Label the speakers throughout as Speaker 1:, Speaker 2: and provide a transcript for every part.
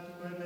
Speaker 1: Ex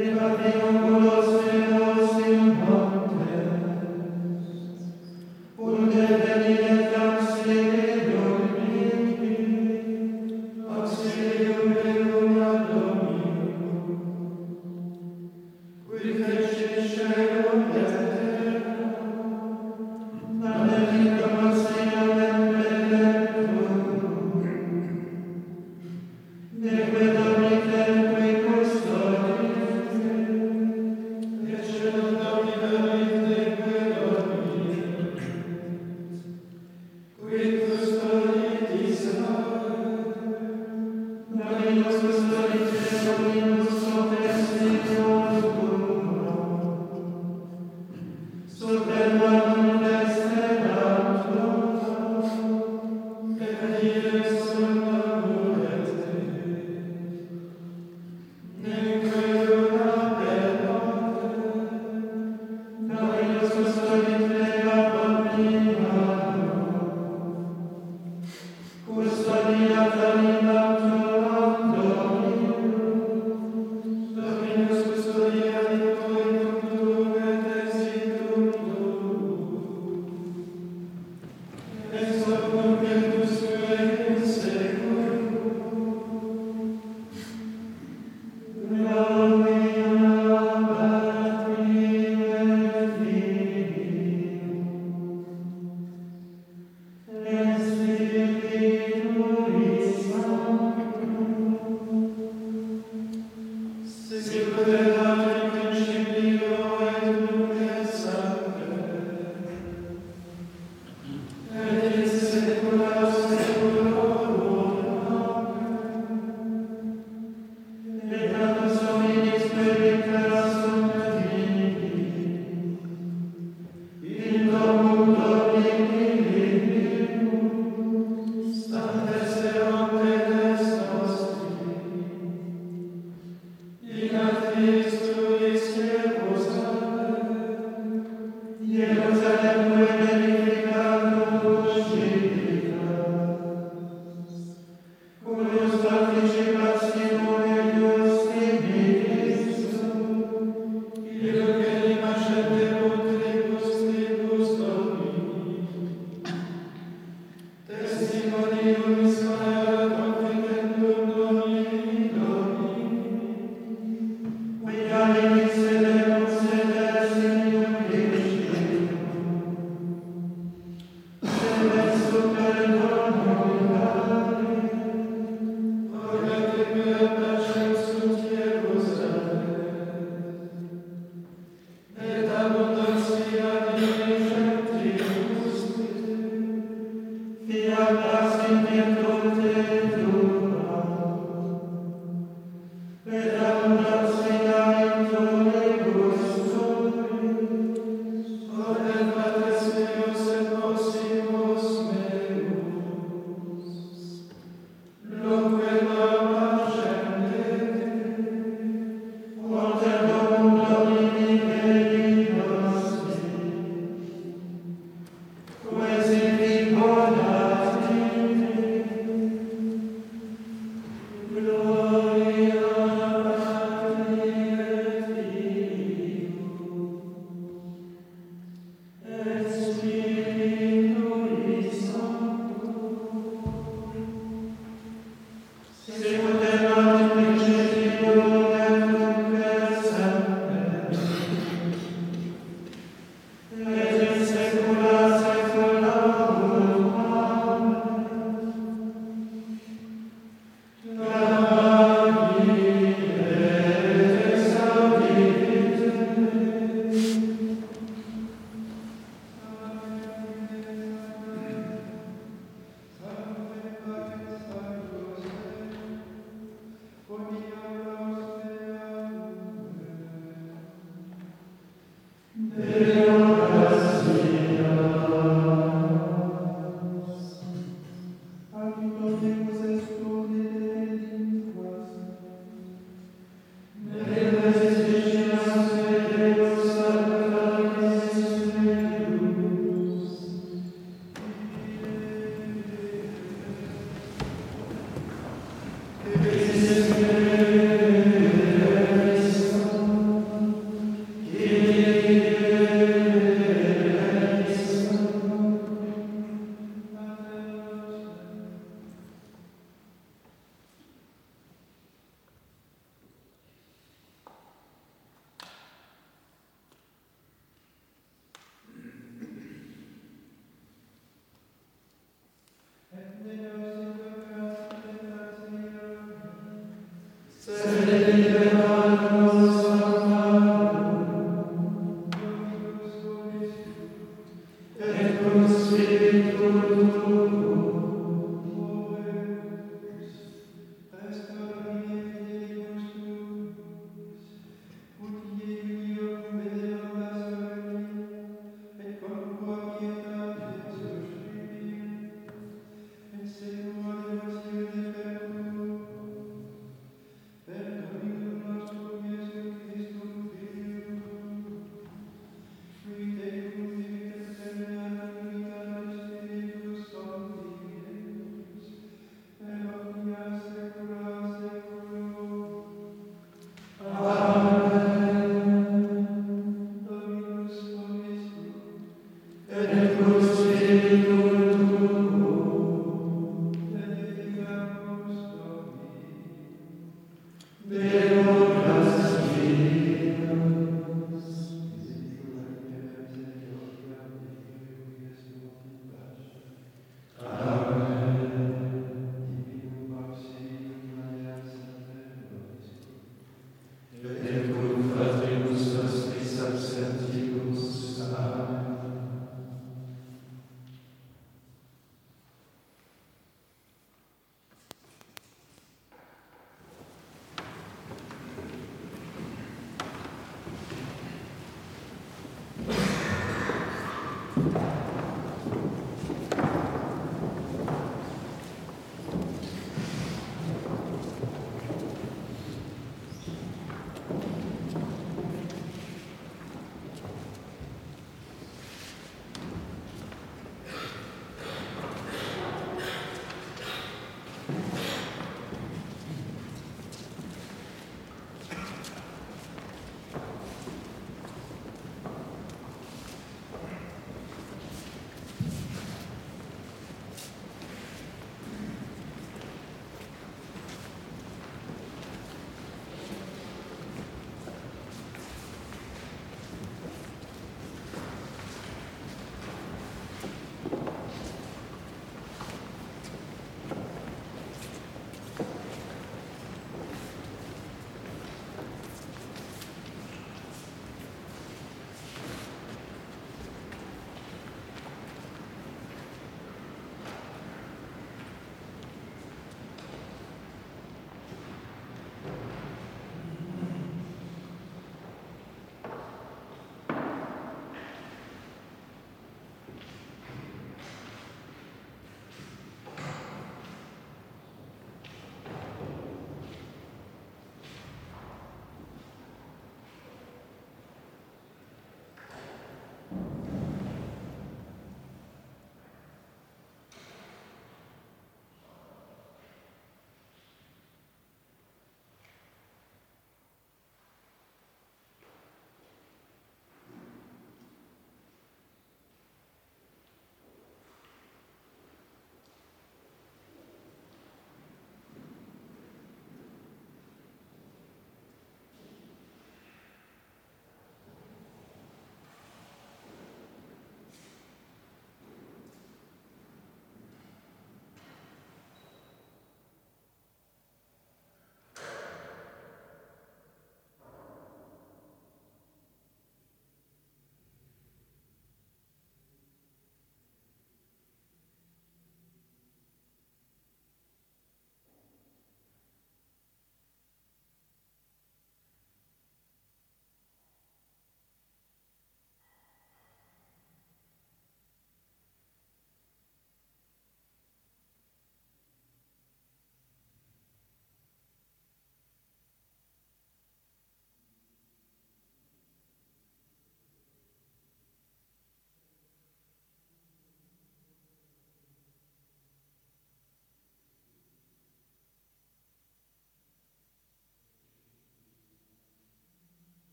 Speaker 1: Enough